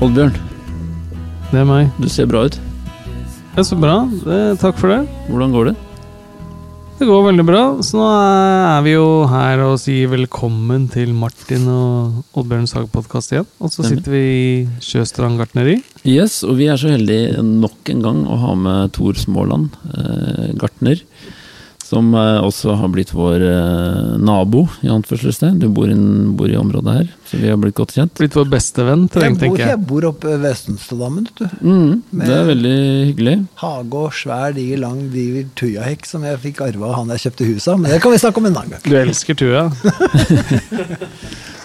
Oddbjørn, Det er meg. du ser bra ut. Det er så bra. Det, takk for det. Hvordan går det? Det går veldig bra. Så nå er vi jo her og sier velkommen til Martin og Oddbjørns hagepodkast igjen. Og så sitter vi i Sjøstrand gartneri. Yes, og vi er så heldige nok en gang å ha med Tor Småland, eh, gartner. Som eh, også har blitt vår eh, nabo, i anførselstegn. Du bor, inn, bor i området her, så vi har blitt godt kjent. Blitt vår beste venn, Jeg bor, tenker jeg. jeg bor oppe ved Vestenstadammen, vet du. Mm, det er veldig hyggelig. Hage og svær, diger, lang, diger tujahekk som jeg fikk arva av han jeg kjøpte huset av. Men det kan vi snakke om en annen gang. Du elsker tuja.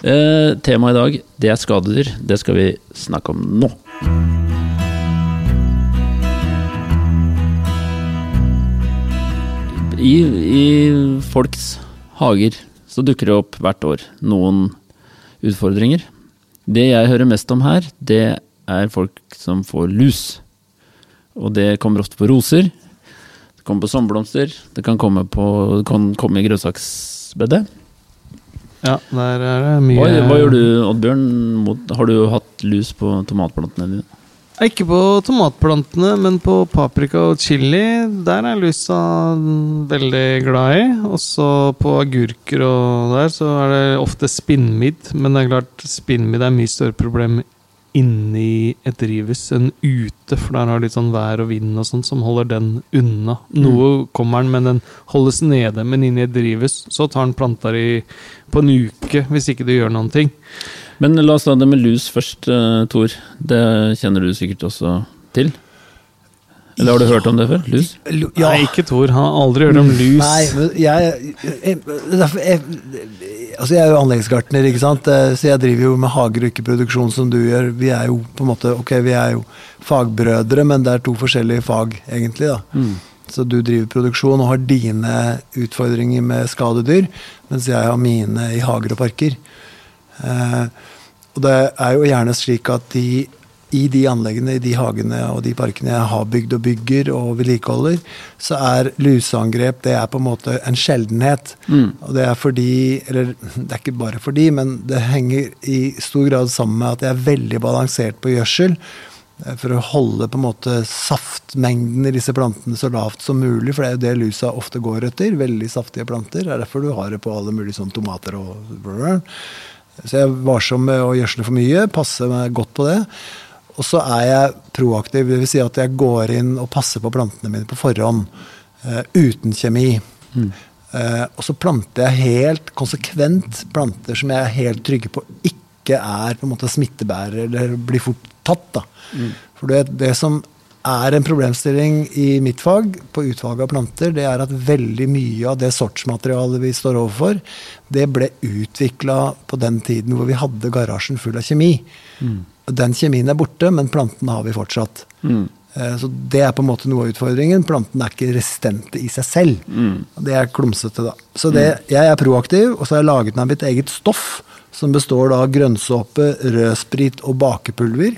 Eh, Temaet i dag, det er skadedyr. Det skal vi snakke om nå. I, I folks hager så dukker det opp hvert år noen utfordringer. Det jeg hører mest om her, det er folk som får lus. Og det kommer ofte på roser. Det kommer på sommerblomster. Det kan komme, på, det kan komme i grønnsaksbedet. Ja, der er det mye Hva, hva gjør du, Oddbjørn? Har du hatt lus på tomatplantene dine? Ikke på tomatplantene, men på paprika og chili. Der er lusa veldig glad i. Også på agurker og der så er det ofte spinnmidd. Men det er klart, spinnmidd er mye større problem inni et drivhus enn ute, for der har litt sånn vær og vind og sånn som holder den unna. Noe kommer den, men den holdes nede. Men inni et drivhus så tar den planta di på en uke hvis ikke du gjør noen ting. Men la oss ta det med lus først, eh, Tor. Det kjenner du sikkert også til? Eller har du hørt om det før? Lus? Ja. Nei, ikke Tor. Han har aldri hørt om lus. Nei, men jeg, jeg, jeg, altså jeg er jo anleggsgartner, ikke sant? Eh, så jeg driver jo med hager og ikke produksjon som du gjør. Vi er jo på en måte, ok, vi er jo fagbrødre, men det er to forskjellige fag, egentlig. da. Mm. Så du driver produksjon og har dine utfordringer med skadedyr, mens jeg har mine i hager og parker. Eh, og det er jo gjerne slik at de, i de anleggene, i de hagene og de parkene jeg har bygd og bygger og vedlikeholder, så er luseangrep det er på en måte en sjeldenhet. Mm. Og det er fordi Eller det er ikke bare fordi, men det henger i stor grad sammen med at jeg er veldig balansert på gjødsel. eh, For å holde på en måte saftmengden i disse plantene så lavt som mulig, for det er jo det lusa ofte går etter. Veldig saftige planter. Det er derfor du har det på alle mulige sånne tomater og blablabla. Så jeg er varsom med å gjødsle for mye, passer meg godt på det. Og så er jeg proaktiv, dvs. Si at jeg går inn og passer på plantene mine på forhånd. Uh, uten kjemi. Eh, og så planter jeg helt konsekvent planter som jeg er helt trygge på ikke er på en måte smittebærer eller blir fort tatt. da. For det, det som er en problemstilling i mitt fag, på utvalget av planter, det er at veldig mye av det sortsmaterialet vi står overfor, det ble utvikla på den tiden hvor vi hadde garasjen full av kjemi. Mm. Den kjemien er borte, men plantene har vi fortsatt. Mm. Eh, Så det er på en måte noe av utfordringen. Plantene er ikke resistente i seg selv. Mm. Det er klumsete, da. Så det, jeg er proaktiv, og så har jeg laget meg mitt eget stoff, som består av grønnsåpe, rødsprit og bakepulver.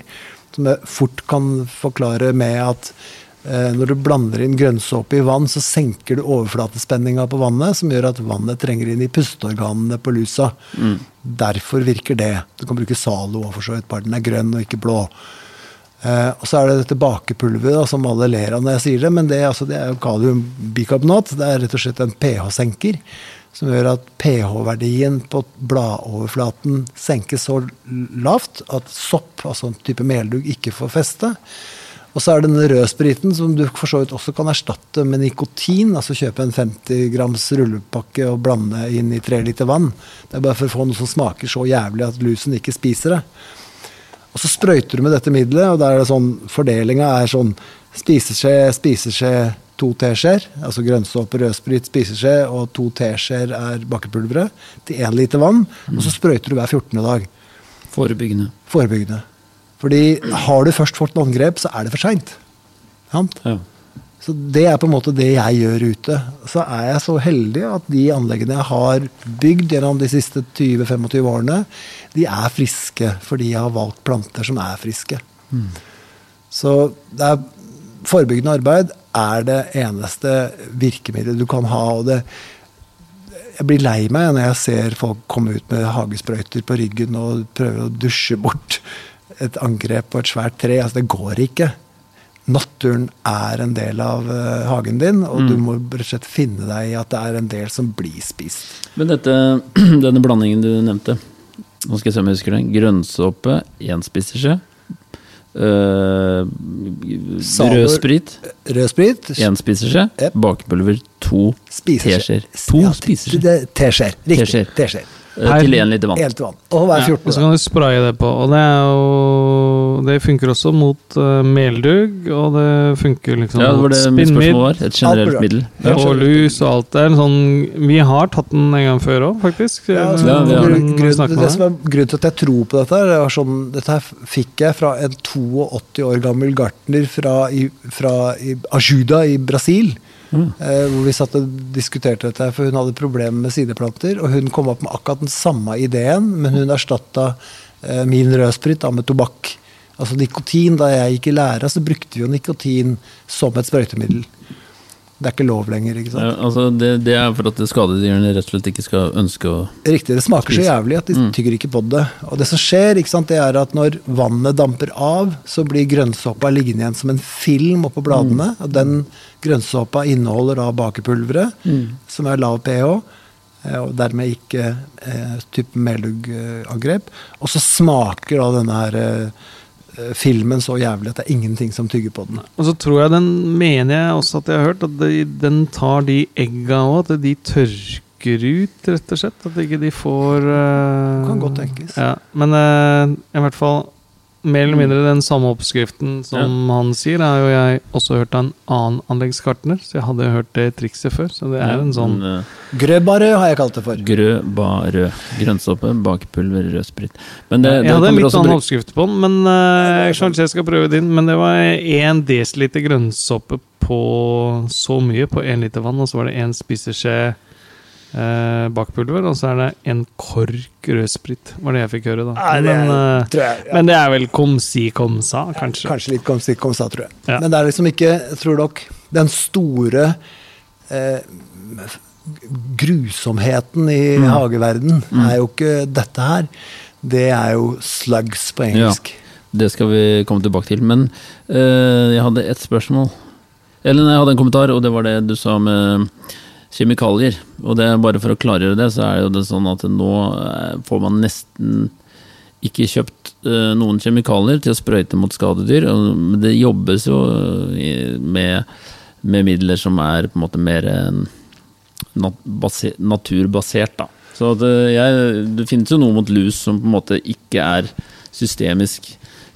Som jeg fort kan forklare med at eh, når du blander inn grønnsåpe i vann, så senker du overflatespenninga på vannet, som gjør at vannet trenger inn i pusteorganene på lusa. Derfor virker det. Du kan bruke Zalo for så vidt, bare den er grønn og ikke blå. Eh, og så er det dette bakepulveret som alle ler av når jeg sier det, men det, altså, det er jo kaliumbikarbonat. Det er rett og slett en pH-senker som gjør at pH-verdien på bladoverflaten senkes så lavt at sopp, altså en type meldugg, ikke får feste. Og så er det denne rødspriten som du for så vidt også kan erstatte med nikotin. Altså kjøpe en 50 grams rullepakke og blande inn i tre liter vann. Det er bare for å få noe som smaker så jævlig at lusen ikke spiser det. Og så sprøyter du med dette middelet, og der er det sånn, fordelinga er sånn spiseskje, spiseskje, to teskjeer. Altså grønnsåpe, rødsprit, spiseskje, og to teskjeer er bakepulveret til én liter vann. Og så sprøyter du hver 14. dag. Forebyggende. Forebyggende. Fordi har du først fått angrep, så er det for seint. Ja. Så det er på en måte det jeg gjør ute. Så er jeg så heldig at de anleggene jeg har bygd gjennom de siste 20-25 årene, de er friske fordi jeg har valgt planter som er friske. Så det er, forebyggende arbeid er det eneste virkemidlet du kan ha. og det jeg blir lei meg når jeg ser folk komme ut med hagesprøyter på ryggen og prøve å dusje bort et angrep på et svært tre. Altså, det går ikke. Naturen er en del av eh, hagen din, og du må rett og slett finne deg i at det er en del som blir spist. Men dette, denne blandingen du nevnte, nå skal jeg se om jeg husker det. Grønnsåpe, én spiseskje. Saler- rød sprit, Rød sprit, én spiseskje. Yep. Bakepulver, to teskjeer. To Ja, spiseskjeer Teskjeer. Riktig. Teskjeer. Øh, til én liter vann. Helt vann. Og hver Ja, og så kan du spraye det på. Og det er jo Det funker også mot uh, meldugg, og det funker liksom Ja, det var det spinnmidd var. Et generelt middel. Ja. og lus og alt. Det er sånn Vi har tatt den en gang før òg, faktisk. Ja, altså, Ja, har grunn, grunn, det som er grunnen til at jeg tror på dette, her, det sånn, dette her fikk jeg fra en 82 år gammel gartner fra, i, fra i Ajuda i Brasil. Mm. Eh, hvor vi satt og diskuterte dette, for hun hadde problemer med sideplanter. Og hun kom opp med akkurat den samme ideen, men hun erstatta eh, min rødsprit da, med tobakk. Altså nikotin. Da jeg gikk i lære, så brukte vi jo nikotin som et sprøytemiddel. Det er ikke lov lenger. ikke sant? Ja, altså det, det er for at skadedyrene rett og slett ikke skal ønske å Riktig, det smaker så jævlig at de tygger ikke på det. Og det som skjer, ikke sant, det er at når vannet damper av, så blir grønnsåpa liggende igjen som en film oppå bladene. Og den grønnsåpa inneholder da bakepulveret, som er lav pH. eh, Og dermed ikke eh, type meluggangrep. Og så smaker da denne her eh, filmen så jævlig at det er ingenting som tygger på den. Og så tror jeg den mener jeg også at jeg har hørt, at de, den tar de egga òg, at de tørker ut, rett og slett. At ikke de får Det Kan godt tenkes. Ja, men uh, i hvert fall mer eller mindre den samme oppskriften som han sier, har jo jeg også hørt av en annen anleggskartner, så jeg hadde hørt det trikset før. Så det er en sånn eh, Grøbarø har jeg kalt det for. Grød, ba, rød. Grønnsåpe, bakepulver, rød sprit. Men det, det Jeg hadde en litt annen oppskrift på den, men uh, kanskje jeg skal prøve din. Men det var én desiliter grønnsoppe på så mye på én liter vann, og så var det én spiseskje eh, bakpulver, og så er det en kork rødsprit, var det jeg fikk høre, da. Nei, det er- men, eh, jeg, ja. men det er vel komsi komsa, kanskje? Ja, kanskje. Litt komsi komsa, tror jeg. Ja. Men det er liksom ikke, tror dere, den store eh, grusomheten i Mm. hageverden er jo ikke dette her. Det er jo slugs på engelsk. Det skal vi komme tilbake til. Men eh, jeg hadde ett spørsmål. Eller nei, jeg hadde en kommentar, og det var det du sa med kjemikalier. Og det bare for å klargjøre det, så er jo det sånn at nå eh, får man nesten ikke kjøpt eh, noen kjemikalier til å sprøyte mot skadedyr. Men det jobbes jo med, med midler som er på en måte mer eh, nat base- naturbasert, da. Så eh, jeg, det finnes jo noe mot lus som på en måte ikke er systemisk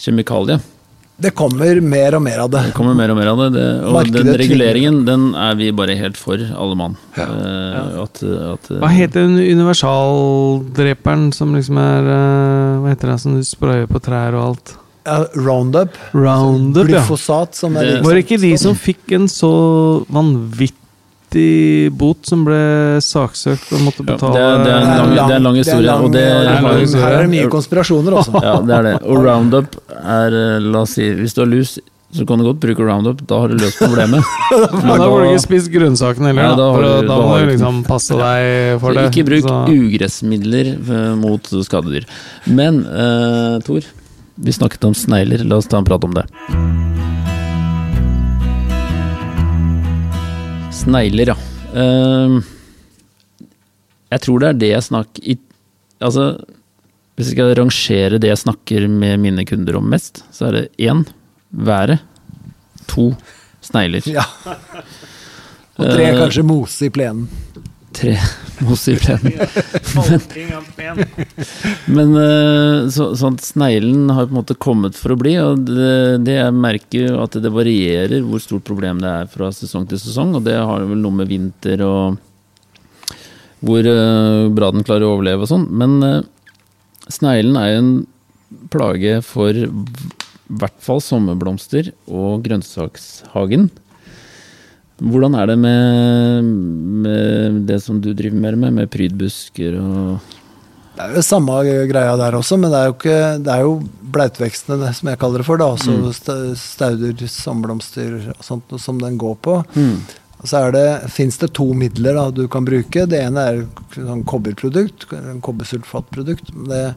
kjemikalie. Det kommer mer og mer av det. Det kommer mer og mer av det. det og Markedet den reguleringen den er vi bare helt for, alle mann. Eh, at, at, Hva heter den universaldreperen som liksom er uh, Hva heter det som du sprayer på trær og alt? Uh, Roundup, Roundup, ja. glyfosat, som er Det- liksom- Var det ikke de som fikk en så vanvittig bot som ble saksøkt og måtte Ja, betale det er- det er lang- det er en lang historie, lang- og det- og Det er lang historie. Her er det mye konspirasjoner også. Ja, det er det. Og Roundup er eh, La oss si, hvis du har lus, så kan du godt bruke Roundup. Da har du løst problemet. Men da får du ikke spist grønnsakene heller, ja, da. da For du- da, da må du liksom passe deg for Så det. ikke bruk Så- ugressmidler eh, mot skadedyr. Men uh, Tor, vi snakket om snegler. La oss ta en prat om det. Snegler, ja. Eh, jeg tror det er det jeg snakker i, Altså, hvis jeg skal rangere det jeg snakker med mine kunder om mest, så er det én været. To snegler. Ja. Og tre Eh, kanskje mose i plenen. Tre mos i plenen. Men men så, sånn sneglen har på en måte kommet for å bli, og det, det jeg merker at det varierer hvor stort problem det er fra sesong til sesong, og det har vel noe med vinter og hvor eh, bra den klarer å overleve og sånn. Men eh, sneglen er jo en plage for i hvert fall sommerblomster og grønnsakshagen. Hvordan er det med, med det som du driver mer med, med prydbusker og Det er jo samme greia der også, men det er jo, ikke, det er jo blautvekstene, som jeg kaller det for. da, altså Mm. Stauder, sommerblomster og sånt som den går på. Mm. Så er det, fins det to midler da, du kan bruke. Det ene er sånn kobberprodukt, kobbersulfatprodukt. Det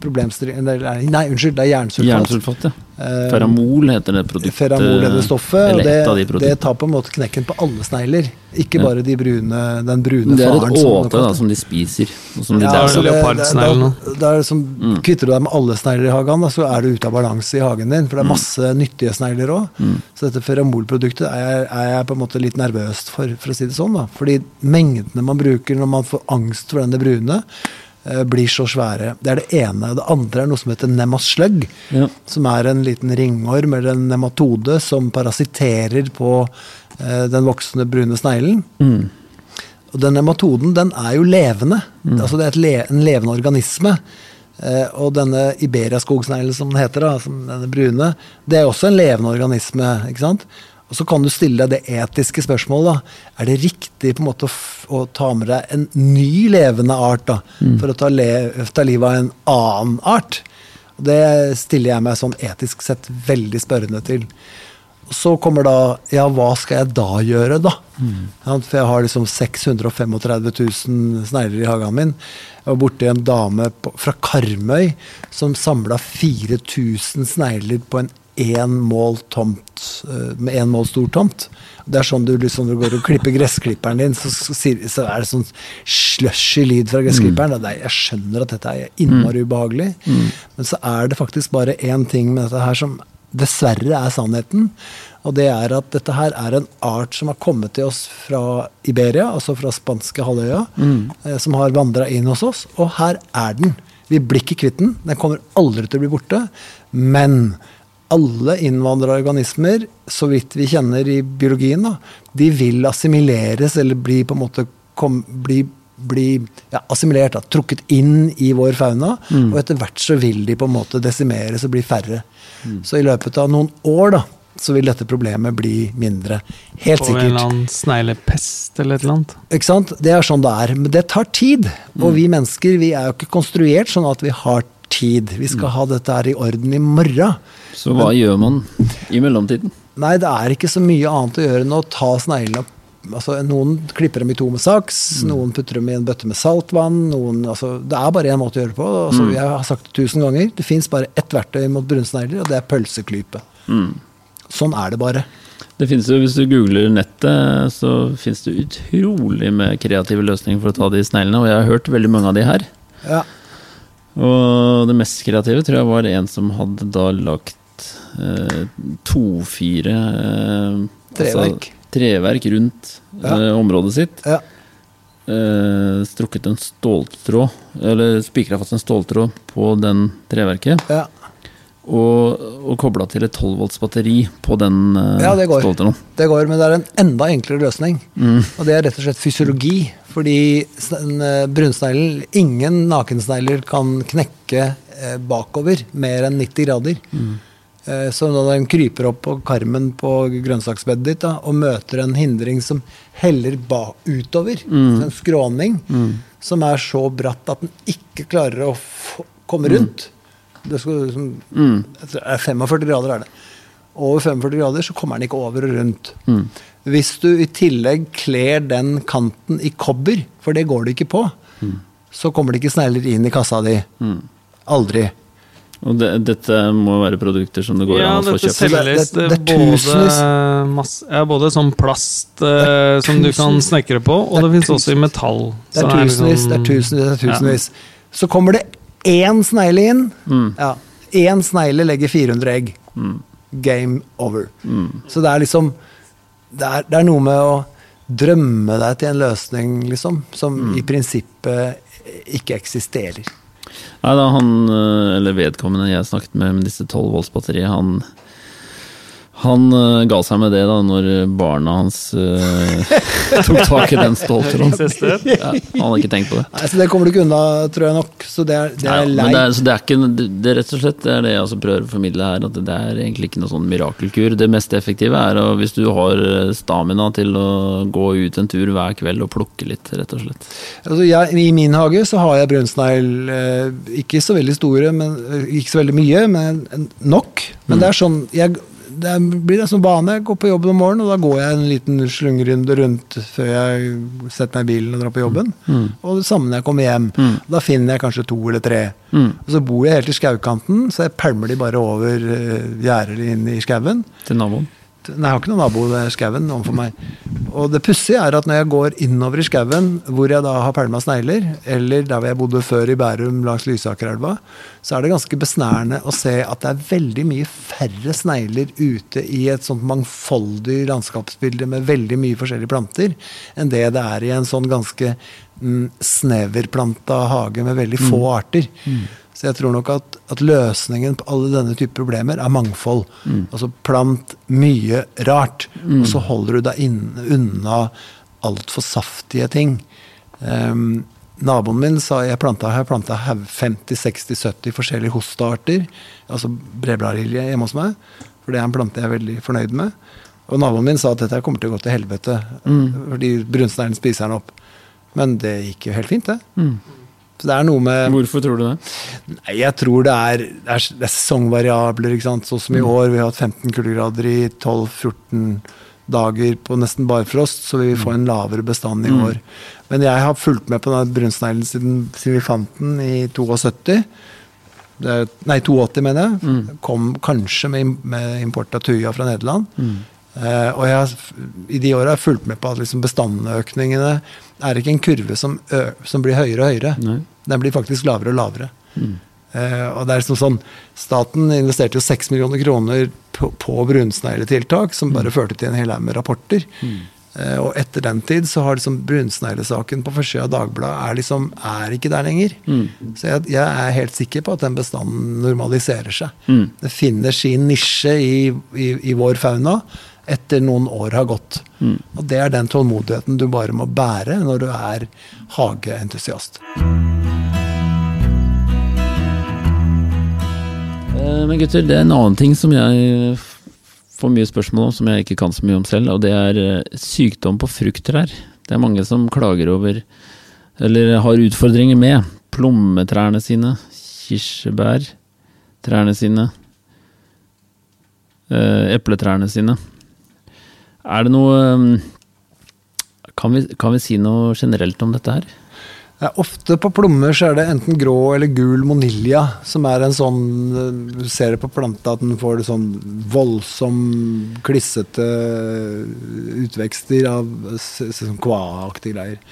problemstilling- Nei, unnskyld, det er jernsulfat. Jernsulfat, ja. Eh, Feramol heter det produktet. Feramol heter det stoffet, og det, de det tar på en måte knekken på alle snegler. Ikke Ja. bare de brune, den brune Det er faren. et som åte da, som de spiser. Som de Ja, altså, det- det- Da er det som, Mm. Kvitter du deg med alle snegler i hagen, da, så er du ute av balanse i hagen din. For det er Mm. masse nyttige snegler òg. Så dette feramolproduktet er, er jeg på en måte litt nervøs for, for å si det sånn. da. Fordi mengdene man bruker når man får angst for denne brune, blir så svære. Det er det ene. Det andre er noe som heter nemasløgg. Ja. Som er en liten ringorm eller en nematode som parasitterer på eh, den voksne brune sneglen. Mm. Og den nematoden den er jo levende. Altså det er et le en levende organisme. Eh, og denne iberiaskogsneglen som den heter, da, som denne brune, det er også en levende organisme. ikke sant? Og så kan du stille deg det etiske spørsmålet. da. Er det riktig på en måte å, å ta med deg en ny levende art da, for å ta, le ta livet av en annen art? Og det stiller jeg meg sånn etisk sett veldig spørrende til. Og så kommer da Ja, hva skal jeg da gjøre, da? Ja, For jeg har liksom 635 000 snegler i hagen min. Jeg var borti en dame på, fra Karmøy som samla 4000 snegler på en én mål tomt, eh, med én mål stor tomt. Det er sånn du liksom du går og klipper gressklipperen din, så, så, så er det sånn slushy lyd fra gressklipperen. Mm. er- Jeg skjønner at dette er innmari ubehagelig, men så er det faktisk bare én ting med dette her som dessverre er sannheten. Og det er at dette her er en art som har kommet til oss fra Iberia, altså fra spanske halvøya, eh, som har vandra inn hos oss. Og her er den. Vi blir ikke kvitt den. Den kommer aldri til å bli borte. Men alle innvandrerorganismer, så vidt vi kjenner i biologien, da, de vil assimileres eller bli på en måte kom, bli, bli ja, assimilert, da, trukket inn i vår fauna. Og etter hvert så vil de på en måte desimeres og bli færre. Så i løpet av noen år da, så vil dette problemet bli mindre. Helt På en eller sikkert. annen sneglepest eller et eller annet. Ikke sant? Det er sånn det er. Men det tar tid. Og vi mennesker vi er jo ikke konstruert sånn at vi har tid. Vi skal ha dette her i orden i morgen. Så hva gjør man i mellomtiden? Nei, det er ikke så mye annet å gjøre enn å ta sneglene opp. Altså, noen klipper dem i to med saks, noen putter dem i en bøtte med saltvann. Noen, altså, det er bare én måte å gjøre det på. Altså, Jeg har sagt det tusen ganger. Det fins bare ett verktøy mot brunsnegler, og det er pølseklype. Sånn er det bare. Det finnes jo, Hvis du googler nettet, så finnes det utrolig med kreative løsninger for å ta de sneglene, og jeg har hørt veldig mange av de her. Ja. Og det mest kreative tror jeg var en som hadde da lagt eh, to-fire eh, Treverk. Altså, treverk rundt Ja. eh, området sitt. Ja. Eh, strukket en ståltråd, eller spikra fast en ståltråd på den treverket. Ja. Og, og kobla til et 12 volts batteri på den eh, Ja, det går. ståltråden. Det går, men det er en enda enklere løsning. Og det er rett og slett fysiologi. Fordi eh, brunsneglen Ingen nakensnegler kan knekke bakover mer enn 90 grader. Eh, så når den kryper opp på karmen på grønnsaksbedet ditt da, og møter en hindring som heller ba utover, en skråning, som er så bratt at den ikke klarer å få, komme rundt det skal, som, jeg det er 45 grader er det. Over 45 grader så kommer den ikke over og rundt. Hvis du i tillegg kler den kanten i kobber, for det går det ikke på, så kommer det ikke snegler inn i kassa di. Aldri. Og det, dette må være produkter som det går Ja, an å få dette kjøpt. selges Det- det, det- det er både, masse, ja, både sånn plast eh, som du kan snekre på, og Det det, finnes også i metall. Det er tusenvis, det er liksom- tusenvis, det er tusenvis. Så kommer det én snegle inn. Ja, Én snegle legger 400 egg. Game over. Så det er liksom det er, det er noe med å drømme deg til en løsning, liksom, som i prinsippet ikke eksisterer. Nei da, han, eh, eller vedkommende jeg snakket med med disse 12 volts batteriet, han han uh, ga seg med det da når barna hans uh, tok tak i den ståltråden. Ja, han hadde ikke tenkt på det. Nei, så Det kommer du ikke unna, tror jeg nok. Så det er, det Nei, er men det er, så det er ikke det, det er rett og slett det er det jeg altså prøver å formidle her, at det er egentlig ikke noe sånn mirakelkur. Det mest effektive er å, hvis du har eh, stamina til å gå ut en tur hver kveld og plukke litt, rett og slett. Altså jeg, I min hage så har jeg brunsnegl, eh, ikke så veldig store, men, ikke så veldig mye, men nok. Men det er sånn jeg, det blir en sånn bane. Jeg går på jobben om morgenen, og da går jeg en liten slungrunde rundt før jeg setter meg i bilen og drar på jobben. Mm. Og det samme når jeg kommer hjem. Mm. Da finner jeg kanskje to eller tre. Mm. Og så bor jeg helt i skaukanten, så jeg pælmer de bare over uh, gjerdet inn i skauen. Til naboen. Nei, jeg har ikke noen nabo ved skauen overfor meg. Og det pussige er at når jeg går innover i skauen, hvor jeg da har pælma snegler, eller der hvor jeg bodde før i Bærum langs Lysakerelva, så er det ganske besnærende å se at det er veldig mye færre snegler ute i et sånt mangfoldig landskapsbilde med veldig mye forskjellige planter, enn det det er i en sånn ganske mm, sneverplanta hage med veldig få arter. Så jeg tror nok at, at løsningen på alle denne type problemer er mangfold. Altså plant mye rart, og så holder du deg inn- unna altfor saftige ting. Um, naboen min sa jeg planta, jeg planta 50-60-70 forskjellige hostearter, altså bredbladlilje hjemme hos meg, for det er en plante jeg er veldig fornøyd med. Og naboen min sa at dette kommer til å gå til helvete, fordi brunsneglen spiser den opp. Men det gikk jo helt fint, det. Mm. Det er noe med Hvorfor tror du det? Nei, jeg tror det er, det er, det er sesongvariabler. ikke sant? Sånn som i år, vi har hatt 15 kuldegrader i 12-14 dager på nesten barfrost, så vi vil få en lavere bestand i år. Men jeg har fulgt med på den brunsneglen siden, siden vi fant den i 72. Det er, nei, 82, mener jeg. Kom kanskje med, med import av tuja fra Nederland. Eh, og jeg har i de åra fulgt med på at liksom bestandøkningene er ikke en kurve som, som blir høyere og høyere. Nei. Den blir faktisk lavere og lavere. Eh, og det er liksom sånn, Staten investerte jo 6 millioner kroner på, på brunsnegletiltak, som bare førte til en hel haug med rapporter. Eh, og etter den tid så har liksom brunsneglesaken på forsida av Dagbladet er liksom, er ikke der lenger. Så jeg, jeg er helt sikker på at den bestanden normaliserer seg. Mm. Det finner sin nisje i, i, i vår fauna etter noen år har gått. Og det er den tålmodigheten du bare må bære når du er hageentusiast. Eh, Men gutter, det er en annen ting som jeg får mye spørsmål om, som jeg ikke kan så mye om selv, og det er eh, sykdom på frukttrær. Det er mange som klager over, eller har utfordringer med, plommetrærne sine, kirsebærtrærne sine, eh, epletrærne sine. Er det noe eh, kan vi, kan vi si noe generelt om dette her? Ja, ofte på plommer så er det enten grå eller gul monilja, som er en sånn eh, Du ser det på planta at den får det sånn voldsom, klissete utvekster av sånn kvaaktige greier.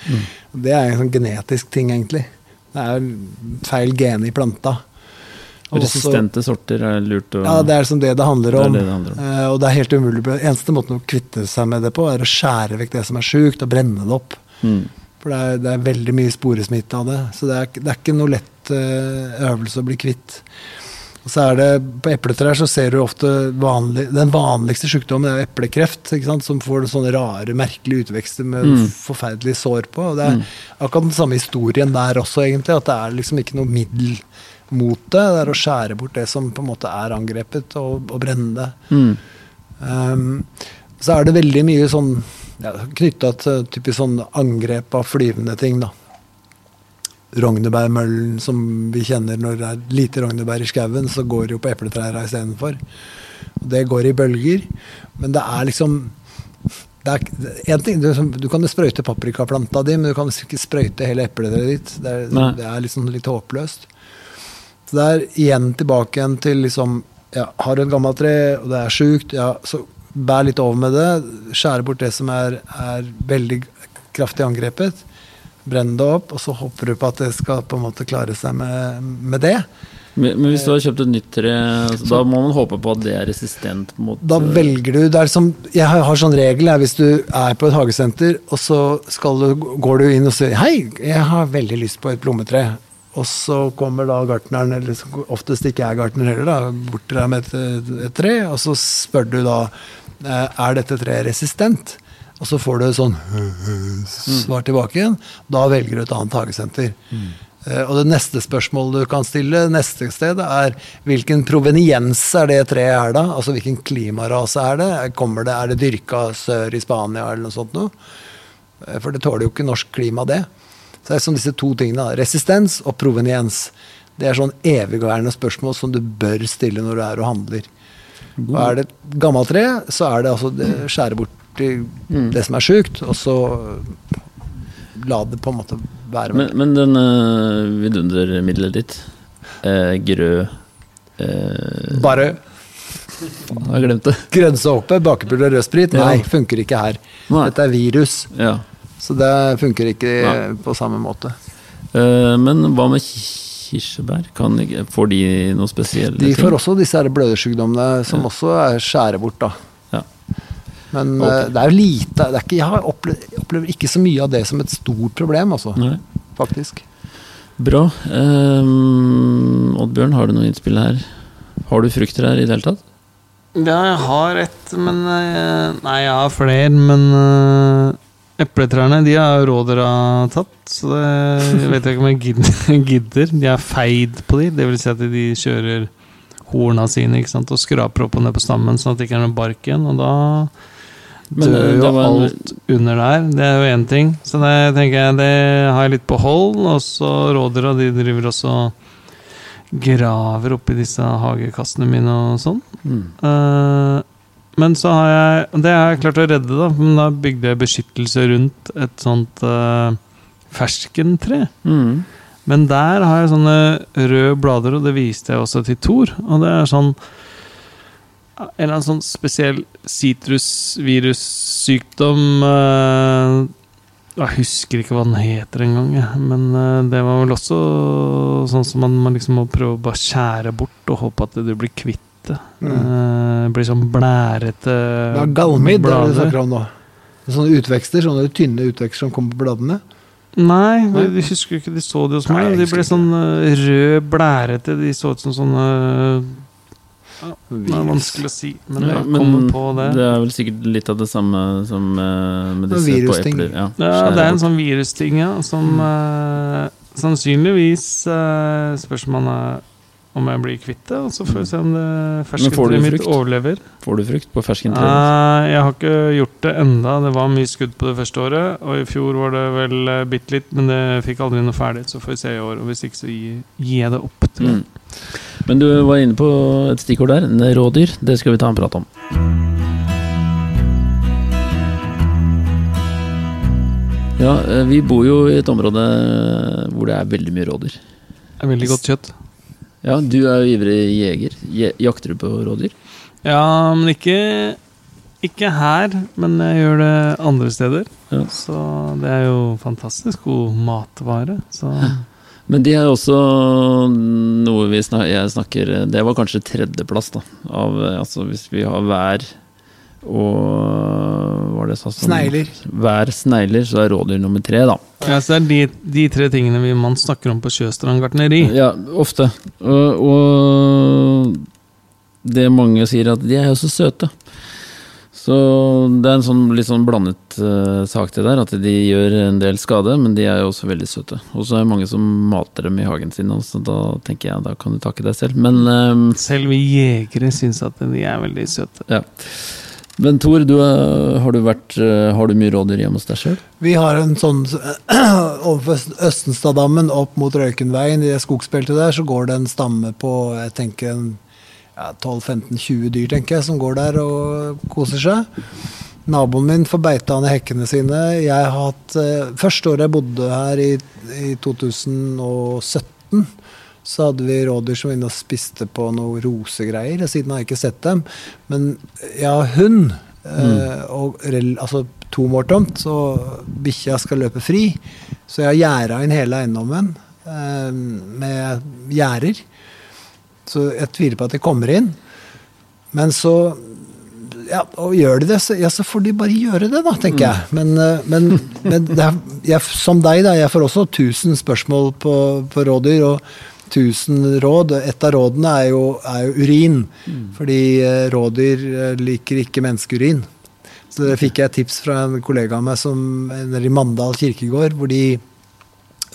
Det er en sånn genetisk ting, egentlig. Det er feil gen i planta. Og også- Resistente sorter er lurt å Ja, det er liksom det det handler Det er om. det det handler om. Uh, og det er helt umulig. Eneste måten å kvitte seg med det på, er å skjære vekk det som er sjukt, og brenne det opp. Mm. For det er, det er veldig mye sporesmitte av det. Så det er, er ikke noe lett uh, øvelse å bli kvitt. Og så er det, På epletrær så ser du ofte vanlig, den vanligste sykdommen er eplekreft, som får sånne rare, merkelige utvekster med Mm. forferdelige sår på. og Det er akkurat den samme historien der også, egentlig. At det er liksom ikke noe middel mot det. Det er å skjære bort det som på en måte er angrepet, og, og brenne det. Mm. Um, så er det veldig mye sånn ja, knytta til typisk sånn angrep av flyvende ting, da. Rognebærmøllen som vi kjenner når det er lite rognebær i skauen, så går det jo på epletrærne istedenfor. Det går i bølger. Men det er liksom det er, en ting, du, du kan sprøyte paprikaplanta di, men du kan ikke sprøyte hele epletreet ditt. Det er, det er liksom litt håpløst. Så det er igjen tilbake igjen til liksom ja, Har du et gammelt tre, og det er sjukt, ja, så bær litt over med det. Skjære bort det som er, er veldig kraftig angrepet. Brenn det opp, og så håper du på at det skal på en måte klare seg med, med det. Men, hvis du har kjøpt et nytt tre, altså, da må man håpe på at det er resistent mot Da øh, velger du det er som, Jeg har, sånn regel jeg, hvis du er på et hagesenter, og så du, går du inn og sier 'Hei, jeg har veldig lyst på et plommetre'. Og så kommer da gartneren, eller oftest ikke er gartner heller, da, bort til deg med et, et tre, og så spør du da eh, er dette treet resistent. Og så får du sånn svar tilbake igjen. Da velger du et annet hagesenter. Mm. Og det neste spørsmålet du kan stille neste sted, er hvilken proveniens er det treet er da? Altså hvilken klimarase er det? Kommer det? Er det dyrka sør i Spania eller noe sånt noe? Eh, For det tåler jo ikke norsk klima, det. Så det er som disse to tingene. Resistens og proveniens. Det er sånn evigværende spørsmål som du bør stille når du er og handler. Og er det et gammelt tre, så er det altså det skjære bort i det som er sjukt, og så la det på en måte være Men, men den uh, vidundermiddelet ditt, eh, grø eh, Bare Jeg har glemt det. grønnsåpe, bakepulver og rødsprit, Ja. nei, funker ikke her. Nei. Dette er virus, Ja. Så det funker ikke Nei. på samme måte. Eh, men hva med kirsebær? Kan får de noe spesielle De får ting? også disse blødersykdommene, som også er skjære bort, da. Ja. Men Ok. eh, det er jo lite det er ikke, Jeg har opplevd, opplever ikke så mye av det som et stort problem, altså. Nei. Faktisk. Bra. Um, Oddbjørn, har du noe innspill her? Har du frukter her i det hele tatt? Ja, jeg har ett, men Nei, jeg har flere, men Epletrærne de har rådyra tatt, så det vet jeg ikke om jeg gidder. De er feid på de, det vil si at de kjører horna sine ikke sant, og skraper opp og ned på stammen, sånn at det ikke er noe bark igjen. Og da Men, dør eh, jo var alt under der. Det er jo én ting. Så det tenker jeg, det har jeg litt på hold. Og så rådyra, de driver også graver oppi disse hagekassene mine og sånn. Mm. Eh, men så har jeg Det har jeg klart å redde, da. Men da bygde jeg beskyttelse rundt et sånt uh, ferskentre. Mm. Men der har jeg sånne røde blader, og det viste jeg også til Thor. Og det er sånn En eller annen sånn spesiell sitrusvirussykdom uh, Jeg husker ikke hva den heter engang, men uh, det var vel også sånn som man, man liksom må prøve å bare skjære bort og håpe at du blir kvitt det. Mm. Uh, blir sånn blærete Ja, galmid er det du snakker om nå. Sånne utvekster, sånne tynne utvekster som kommer på bladene. Nei, Nei. de husker ikke de så det hos meg. De ble sånn eh, rød, blærete. De så ut som sånne Det er vanskelig å si, men Ja, jeg men kommer på det. Det er vel sikkert litt av det samme som eh, med disse på epler. Ja, Ja, det er en sånn virusting, ja, som eh, sannsynligvis uh, spørs om man er om jeg blir kvitt det, og så får vi se om det ferskentreet mitt overlever. Får du frukt på ferskentreet? Nei, jeg har ikke gjort det enda. Det var mye skudd på det første året, og i fjor var det vel uh, bitte litt, men det fikk aldri noe ferdighet, så får vi se i år. Og hvis ikke, så gir, gi jeg det opp. Mm. Men du var inne på et stikkord der. Rådyr. Det skal vi ta en prat om. Ja, eh, vi bor jo i et område hvor det er veldig mye rådyr. Veldig godt kjøtt. Ja, du er jo ivrig jeger. Je- Jakter du på rådyr? Ja, men ikke, ikke her, men jeg gjør det andre steder. Ja. Så det er jo fantastisk god matvare. Så Men de er også noe vi snak, jeg snakker Det var kanskje tredjeplass, da. Av, altså hvis vi har vær og Hva var det jeg sa? Snegler. Vær, snegler, så er rådyr nummer tre, da. ja, så det er de, de tre tingene vi, man snakker om på Sjøstrand gartneri. Ja, ofte. Og, og det mange sier, at de er jo så søte. Så det er en sånn litt sånn blandet uh, sak det der, at de gjør en del skade, men de er jo også veldig søte. Og så er det mange som mater dem i hagen sin, så da tenker jeg da kan du takke deg selv. Men, um, Selv vi jegere syns at de er veldig søte. ja. Men Tor, du er, har, du vært, eh, har du mye rådyr hjemme hos deg sjøl? Vi har en sånn Overfor Østenstadammen opp mot Røykenveien, i det skogsbeltet der, så går det en stamme på jeg tenker ja, 12-15-20 dyr, tenker jeg, som går der og koser seg. Naboen min får beita ned hekkene sine. Jeg har hatt eh, Første året jeg bodde her, i, i 2017, så hadde vi rådyr som var inne og spiste på noe rosegreier. Siden har jeg ikke sett dem. Men jeg har hund, eh, og altså to mål tomt, så bikkja skal løpe fri. Så jeg har gjerda inn hele eiendommen eh, med gjerder. Så jeg tviler på at de kommer inn. Men så ja, og gjør de det, så, ja, så får de bare gjøre det, da, tenker jeg. Men, eh, men, men det er, jeg, som deg, da, jeg får også 1000 spørsmål på, på rådyr. og 1000 råd. Et av rådene er jo, er jo urin. Fordi eh, rådyr eh, liker ikke menneskeurin. Så det fikk jeg tips fra en kollega av meg som, nede i Mandal kirkegård. hvor de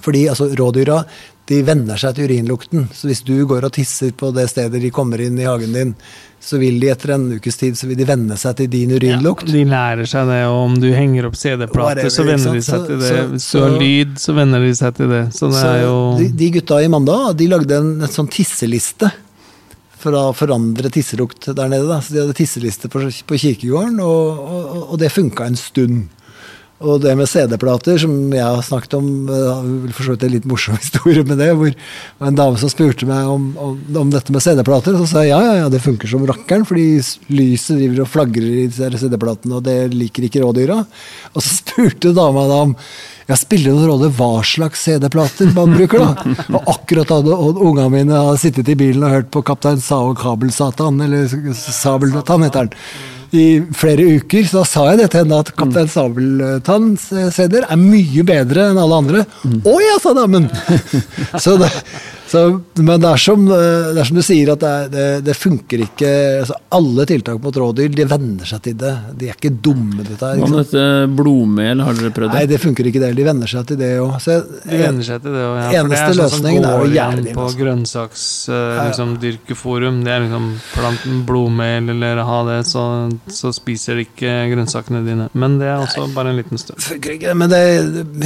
fordi altså, rådyra de venner seg til urinlukten. Så hvis du går og tisser på det stedet de kommer inn i hagen din, så vil de etter en ukes tid så vil de venne seg til din urinlukt. De lærer seg det, og om du henger opp CD-plater, så venner de seg til det. Så- Hvis så- du har lyd, så venner de seg til det. Så det Så er jo de, de gutta i Mandag de lagde en, en sånn tisseliste for å forandre tisselukt der nede. Da. Så de hadde tisseliste på, på kirkegården, og, og, og det funka en stund. Og det med CD-plater, som jeg har snakket om vil for så vidt en litt morsom historie med det, hvor en dame som spurte meg om, om, om dette med CD-plater, så sa jeg ja, ja, ja, det funker som rakkeren, fordi lyset driver og flagrer i CD-platene, og det liker ikke rådyra. Og så spurte dama da om ja, spiller noen rolle hva slags CD-plater man bruker, da? Og akkurat da ungene mine hadde sittet i bilen og hørt på Kaptein Sao Kabelsatan, eller Sabeltann heter han i flere uker, så da sa jeg det til henne at Kaptein Sabeltann-CD-er er mye bedre enn alle andre. Å mm. ja, sa damen! så det, så, men det er, som, eh, det er, som, du sier, at det, det, det funker ikke altså Alle tiltak mot rådyr de venner seg til det. De er ikke dumme, dette her. Hva med dette blodmel, har dere prøvd det? Nei, det funker ikke det. De venner seg til det òg. De venner seg til det òg, ja. Eneste sånn løsningen er å gjerne. På altså. grønnsaksdyrkeforum, uh, liksom, det er liksom planten blodmel eller ha det, så, så, spiser de ikke grønnsakene dine. Men det er også bare en liten stund. Funker ikke, men det,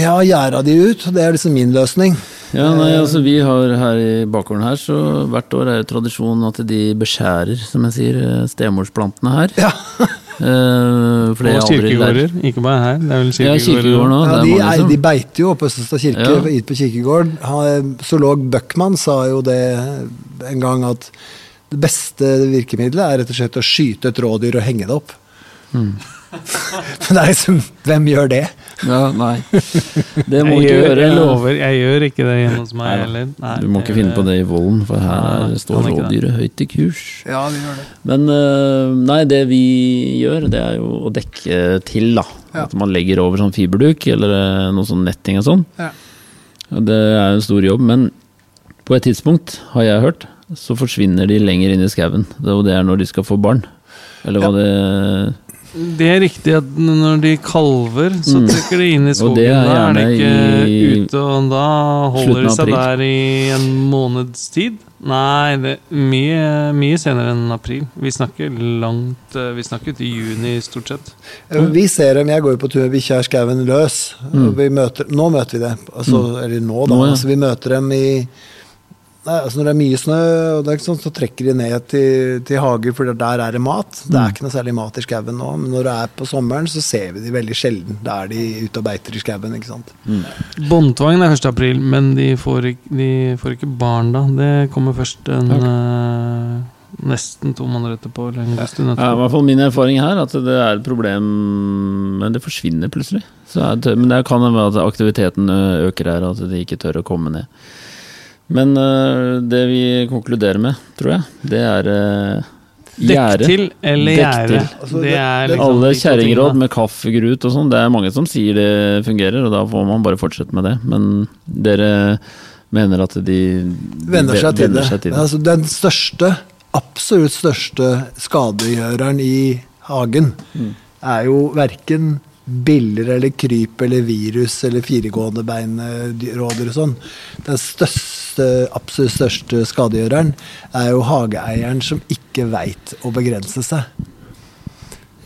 ja, gjerda de ut. Det er liksom min løsning. Ja, nei, altså vi har her i bakgården her, så hvert år er det tradisjon at de beskjærer, som jeg sier, eh, stemorsplantene her. Ja. Uh, og kirkegårder, ikke bare her. Det er vel kirkegården ja, Ja, de, er, de, beiter jo oppe på Østestad kirke, ja. Ut på kirkegården. Zoolog Bøckmann sa jo det en gang at det beste virkemidlet er rett og slett å skyte et rådyr og henge det opp. Mm. Men det er liksom Hvem gjør det? Ja, nei. Det må jeg ikke gjøre. Jeg lover, jeg gjør ikke det hjemme hos meg heller. du må ikke finne på det i volden, for her nei, står rådyret høyt i kurs. Ja, vi gjør det. Men eh, nei, det vi gjør, det er jo å dekke til, da. Ja. At man legger over sånn fiberduk eller eh, noe sånn netting og sånn. Ja. Det er jo en stor jobb, men på et tidspunkt, har jeg hørt, så forsvinner de lenger inn i skauen. Og det er når de skal få barn. Eller hva ja. det det er riktig at når de kalver, så mm. trekker de inn i skogen. da er de ikke ute, og da holder de seg der i en måneds tid. Nei, det er mye, mye senere enn april. Vi snakker langt eh, Vi snakker til juni, stort sett. Vi ser dem. Jeg går jo på tur med bikkja skauen løs. Mm. Møter, nå møter vi det. Altså, mm. Eller nå, da. Nå, ja. altså, vi møter dem i Nei, altså Når det er mye snø, sånn, så trekker de ned til, til hager, for der er det mat. Det er mm. ikke noe særlig mat i skauen nå, men når det er på sommeren, så ser vi de veldig sjelden. Da er de ute og beiter i skauen. Mm. Båndtvangen er 1. april, men de får, ikke, de får, ikke, barn da. Det kommer først en okay. uh, nesten to måneder etterpå. Eller en stund etterpå. Ja, i hvert fall min erfaring her at det er et problem, men det forsvinner plutselig. Det, men det kan være at aktiviteten øker her, at de ikke tør å komme ned. Men uh, det vi konkluderer med, tror jeg, det er uh, Dekk til eller gjerde. Altså, liksom Alle kjerringråd med kaffegrut og sånn, det er mange som sier det fungerer, og da får man bare fortsette med det. Men dere mener at de venner seg til det. Seg til det. Altså, den største, absolutt største skadegjøreren i hagen mm. er jo verken biller eller kryp eller virus eller firegående beinrådyr og sånn. Den største, absolutt største skadegjøreren er jo hageeieren som ikke veit å begrense seg.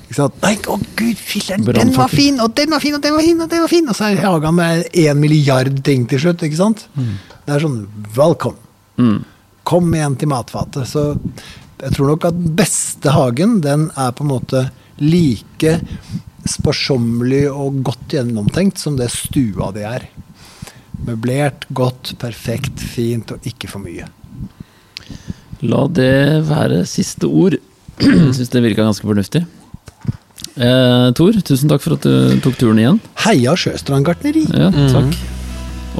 Ikke sant? Nei, å gud filler'n, den var fin, og den var fin, og den var fin, og den var fin! Og så er hagen med én milliard ting til slutt, ikke sant? Mm. Det er sånn velkommen. Mm. Kom igjen til matfatet. Så jeg tror nok at den beste hagen, den er på en måte like sparsommelig og godt gjennomtenkt som det stua di er. Møblert, godt, perfekt, fint og ikke for mye. La det være siste ord. Syns det virka ganske fornuftig. Eh, Tor, tusen takk for at du tok turen igjen. Heia Sjøstrand gartneri! Ja, takk. Mm.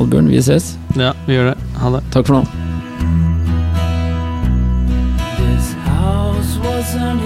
Oddbjørn, vi ses. Ja, vi gjør det. Ha det. Takk for nå. This house wasn't here